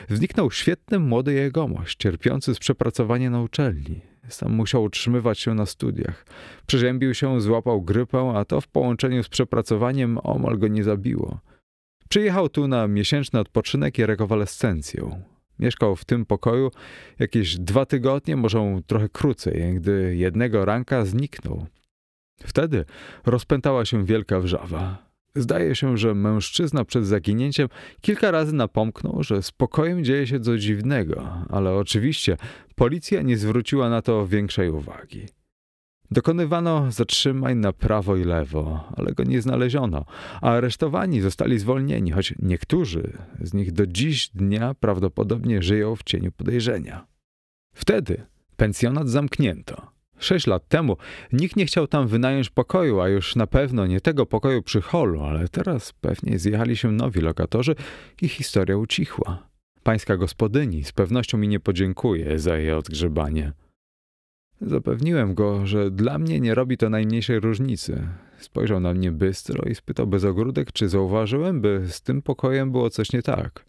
Zniknął świetny młody jegomość, cierpiący z przepracowania na uczelni. Sam musiał utrzymywać się na studiach. Przeziębił się, złapał grypę, a to w połączeniu z przepracowaniem omal go nie zabiło. Przyjechał tu na miesięczny odpoczynek i rekonwalescencję. Mieszkał w tym pokoju jakieś dwa tygodnie, może trochę krócej, gdy jednego ranka zniknął. Wtedy rozpętała się wielka wrzawa. Zdaje się, że mężczyzna przed zaginięciem kilka razy napomknął, że spokojem dzieje się coś dziwnego, ale oczywiście policja nie zwróciła na to większej uwagi. Dokonywano zatrzymań na prawo i lewo, ale go nie znaleziono, a aresztowani zostali zwolnieni, choć niektórzy z nich do dziś dnia prawdopodobnie żyją w cieniu podejrzenia. Wtedy pensjonat zamknięto Sześć lat temu nikt nie chciał tam wynająć pokoju, a już na pewno nie tego pokoju przy holu, ale teraz pewnie zjechali się nowi lokatorzy i historia ucichła. Pańska gospodyni z pewnością mi nie podziękuje za jej odgrzebanie. Zapewniłem go, że dla mnie nie robi to najmniejszej różnicy. Spojrzał na mnie bystro i spytał bez ogródek, czy zauważyłem, by z tym pokojem było coś nie tak.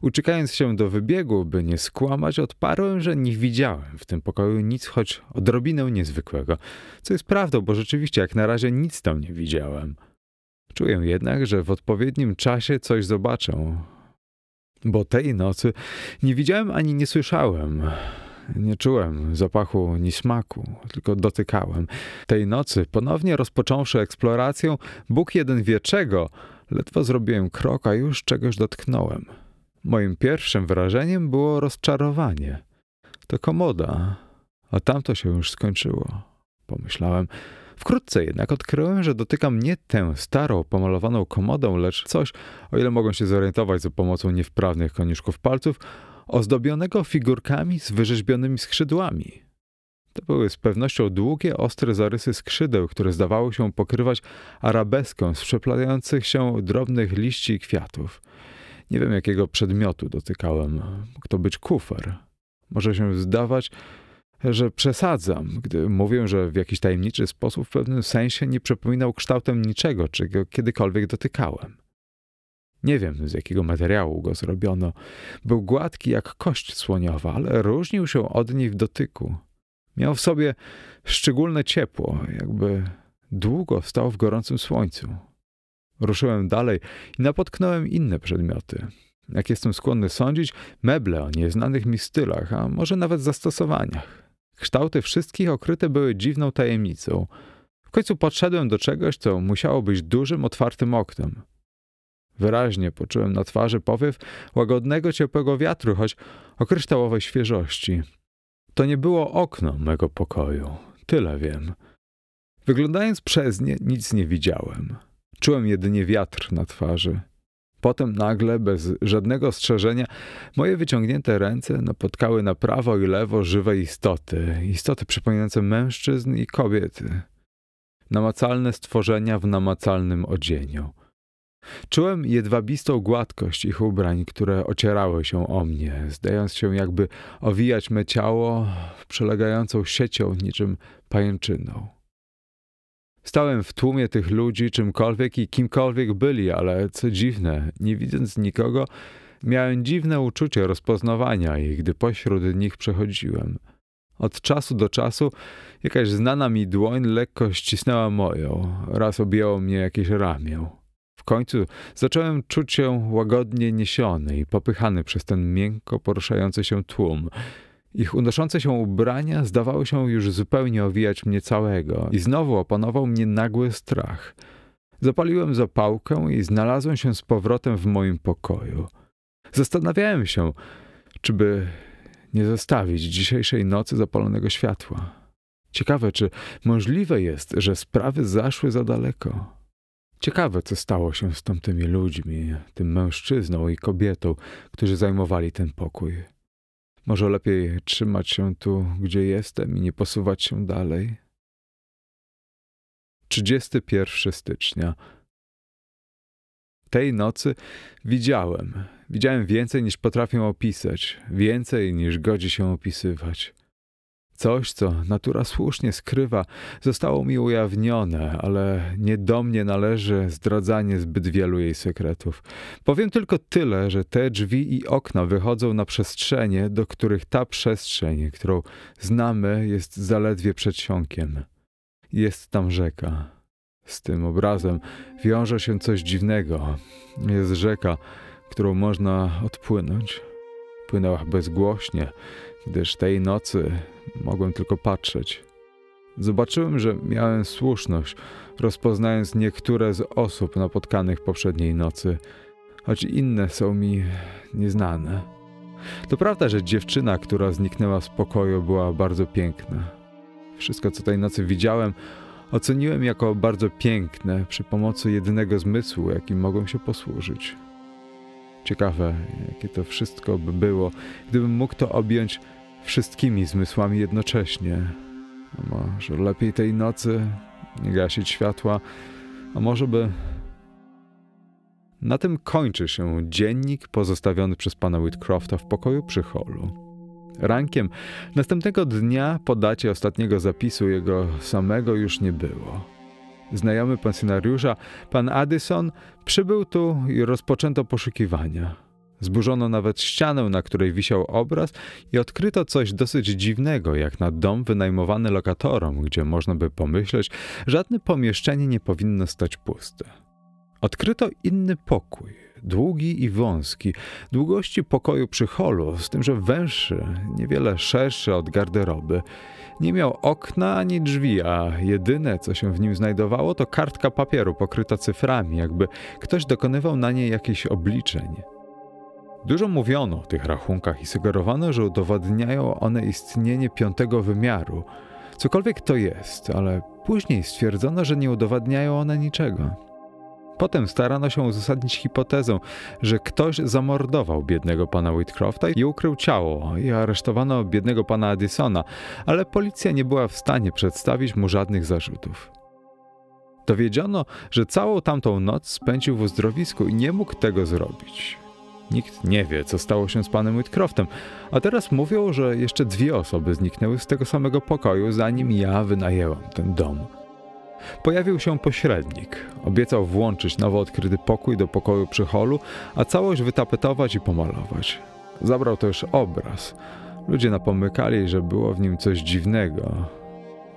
Uciekając się do wybiegu, by nie skłamać, odparłem, że nie widziałem w tym pokoju nic choć odrobinę niezwykłego. Co jest prawdą, bo rzeczywiście jak na razie nic tam nie widziałem. Czuję jednak, że w odpowiednim czasie coś zobaczę. Bo tej nocy nie widziałem ani nie słyszałem. Nie czułem zapachu ni smaku, tylko dotykałem. Tej nocy, ponownie rozpocząwszy eksplorację, Bóg jeden wie czego, ledwo zrobiłem krok, a już czegoś dotknąłem. Moim pierwszym wrażeniem było rozczarowanie. To komoda, a tamto się już skończyło, pomyślałem. Wkrótce jednak odkryłem, że dotykam nie tę starą, pomalowaną komodą, lecz coś, o ile mogą się zorientować za pomocą niewprawnych koniuszków palców, ozdobionego figurkami z wyrzeźbionymi skrzydłami. To były z pewnością długie, ostre zarysy skrzydeł, które zdawały się pokrywać arabeską z przeplatających się drobnych liści i kwiatów. Nie wiem, jakiego przedmiotu dotykałem. Mógł to być kufer. Może się zdawać, że przesadzam, gdy mówię, że w jakiś tajemniczy sposób w pewnym sensie nie przypominał kształtem niczego, czego kiedykolwiek dotykałem. Nie wiem, z jakiego materiału go zrobiono. Był gładki jak kość słoniowa, ale różnił się od niej w dotyku. Miał w sobie szczególne ciepło, jakby długo stał w gorącym słońcu. Ruszyłem dalej i napotknąłem inne przedmioty. Jak jestem skłonny sądzić, meble o nieznanych mi stylach, a może nawet zastosowaniach. Kształty wszystkich okryte były dziwną tajemnicą. W końcu podszedłem do czegoś, co musiało być dużym, otwartym oknem. Wyraźnie poczułem na twarzy powiew łagodnego, ciepłego wiatru, choć o kryształowej świeżości. To nie było okno mego pokoju, tyle wiem. Wyglądając przez nie, nic nie widziałem. Czułem jedynie wiatr na twarzy. Potem nagle, bez żadnego ostrzeżenia, moje wyciągnięte ręce napotkały na prawo i lewo żywe istoty, istoty przypominające mężczyzn i kobiety. Namacalne stworzenia w namacalnym odzieniu. Czułem jedwabistą gładkość ich ubrań, które ocierały się o mnie, zdając się jakby owijać me ciało przelegającą siecią niczym pajęczyną. Stałem w tłumie tych ludzi, czymkolwiek i kimkolwiek byli, ale co dziwne, nie widząc nikogo, miałem dziwne uczucie rozpoznawania ich, gdy pośród nich przechodziłem. Od czasu do czasu jakaś znana mi dłoń lekko ścisnęła moją, raz objęło mnie jakieś ramię. W końcu zacząłem czuć się łagodnie niesiony i popychany przez ten miękko poruszający się tłum. Ich unoszące się ubrania zdawały się już zupełnie owijać mnie całego i znowu opanował mnie nagły strach. Zapaliłem zapałkę i znalazłem się z powrotem w moim pokoju. Zastanawiałem się, czy by nie zostawić dzisiejszej nocy zapalonego światła. Ciekawe, czy możliwe jest, że sprawy zaszły za daleko. Ciekawe, co stało się z tamtymi ludźmi, tym mężczyzną i kobietą, którzy zajmowali ten pokój. Może lepiej trzymać się tu, gdzie jestem i nie posuwać się dalej? 31 stycznia. Tej nocy widziałem. Widziałem więcej niż potrafię opisać, więcej niż godzi się opisywać. Coś, co natura słusznie skrywa, zostało mi ujawnione, ale nie do mnie należy zdradzanie zbyt wielu jej sekretów. Powiem tylko tyle, że te drzwi i okna wychodzą na przestrzenie, do których ta przestrzeń, którą znamy, jest zaledwie przedsionkiem. Jest tam rzeka. Z tym obrazem wiąże się coś dziwnego. Jest rzeka, którą można odpłynąć. Płynęła bezgłośnie, gdyż tej nocy mogłem tylko patrzeć. Zobaczyłem, że miałem słuszność, rozpoznając niektóre z osób napotkanych poprzedniej nocy, choć inne są mi nieznane. To prawda, że dziewczyna, która zniknęła z pokoju, była bardzo piękna. Wszystko, co tej nocy widziałem, oceniłem jako bardzo piękne przy pomocy jedynego zmysłu, jakim mogłem się posłużyć. Ciekawe, jakie to wszystko by było, gdybym mógł to objąć wszystkimi zmysłami jednocześnie. A może lepiej tej nocy nie gasić światła, a może by. Na tym kończy się dziennik pozostawiony przez pana Whitcrofta w pokoju przy holu. Rankiem następnego dnia po dacie ostatniego zapisu jego samego już nie było. Znajomy pensjonariusza, pan Addison, przybył tu i rozpoczęto poszukiwania. Zburzono nawet ścianę, na której wisiał obraz i odkryto coś dosyć dziwnego, jak na dom wynajmowany lokatorom, gdzie można by pomyśleć, żadne pomieszczenie nie powinno stać puste. Odkryto inny pokój, długi i wąski, długości pokoju przy holu, z tym, że węższy, niewiele szerszy od garderoby. Nie miał okna ani drzwi, a jedyne, co się w nim znajdowało, to kartka papieru pokryta cyframi, jakby ktoś dokonywał na niej jakichś obliczeń. Dużo mówiono o tych rachunkach i sugerowano, że udowadniają one istnienie piątego wymiaru. Cokolwiek to jest, ale później stwierdzono, że nie udowadniają one niczego. Potem starano się uzasadnić hipotezę, że ktoś zamordował biednego pana Whitcrofta i ukrył ciało, i aresztowano biednego pana Addisona, ale policja nie była w stanie przedstawić mu żadnych zarzutów. Dowiedziono, że całą tamtą noc spędził w uzdrowisku i nie mógł tego zrobić. Nikt nie wie, co stało się z panem Whitcroftem, a teraz mówią, że jeszcze dwie osoby zniknęły z tego samego pokoju, zanim ja wynajęłam ten dom. Pojawił się pośrednik. Obiecał włączyć nowo odkryty pokój do pokoju przy holu, a całość wytapetować i pomalować. Zabrał też obraz. Ludzie napomykali, że było w nim coś dziwnego.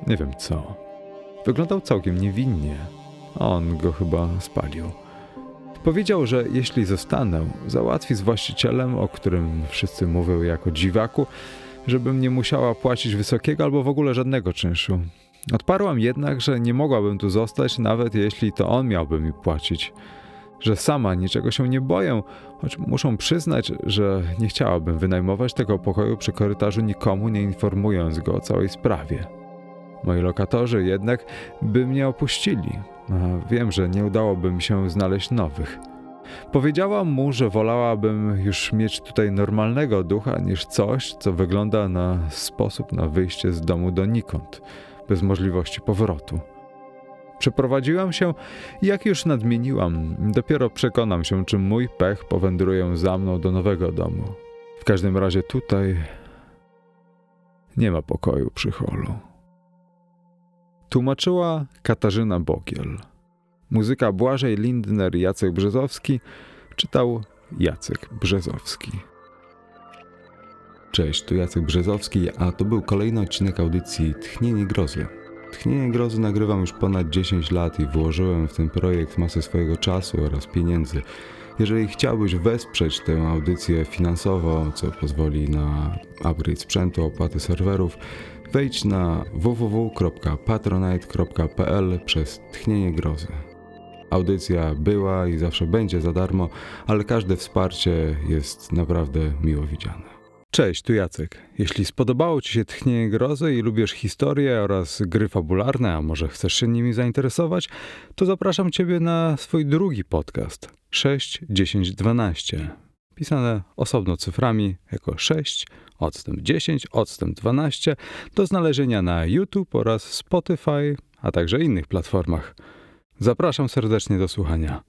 Nie wiem co. Wyglądał całkiem niewinnie. On go chyba spalił. Powiedział, że jeśli zostanę, załatwi z właścicielem, o którym wszyscy mówią jako dziwaku, żebym nie musiała płacić wysokiego albo w ogóle żadnego czynszu. Odparłam jednak, że nie mogłabym tu zostać, nawet jeśli to on miałby mi płacić. Że sama niczego się nie boję, choć muszę przyznać, że nie chciałabym wynajmować tego pokoju przy korytarzu nikomu, nie informując go o całej sprawie. Moi lokatorzy jednak by mnie opuścili, a wiem, że nie udałoby mi się znaleźć nowych. Powiedziałam mu, że wolałabym już mieć tutaj normalnego ducha niż coś, co wygląda na sposób na wyjście z domu donikąd bez możliwości powrotu. Przeprowadziłam się i jak już nadmieniłam, dopiero przekonam się, czy mój pech powędruje za mną do nowego domu. W każdym razie tutaj nie ma pokoju przy holu. Tłumaczyła Katarzyna Bogiel. Muzyka Błażej Lindner Jacek Brzezowski czytał Jacek Brzezowski. Cześć, tu Jacek Brzezowski, a to był kolejny odcinek audycji Tchnienie Grozy. Tchnienie Grozy nagrywam już ponad 10 lat i włożyłem w ten projekt masę swojego czasu oraz pieniędzy. Jeżeli chciałbyś wesprzeć tę audycję finansowo, co pozwoli na upgrade sprzętu, opłaty serwerów, wejdź na www.patronite.pl przez Tchnienie Grozy. Audycja była i zawsze będzie za darmo, ale każde wsparcie jest naprawdę miło widziane. Cześć, tu Jacek. Jeśli spodobało Ci się Tchnienie Grozy i lubisz historię oraz gry fabularne, a może chcesz się nimi zainteresować, to zapraszam Ciebie na swój drugi podcast 6, 10, 12. Pisane osobno cyframi jako 6, odstęp 10, odstęp 12 do znalezienia na YouTube oraz Spotify, a także innych platformach. Zapraszam serdecznie do słuchania.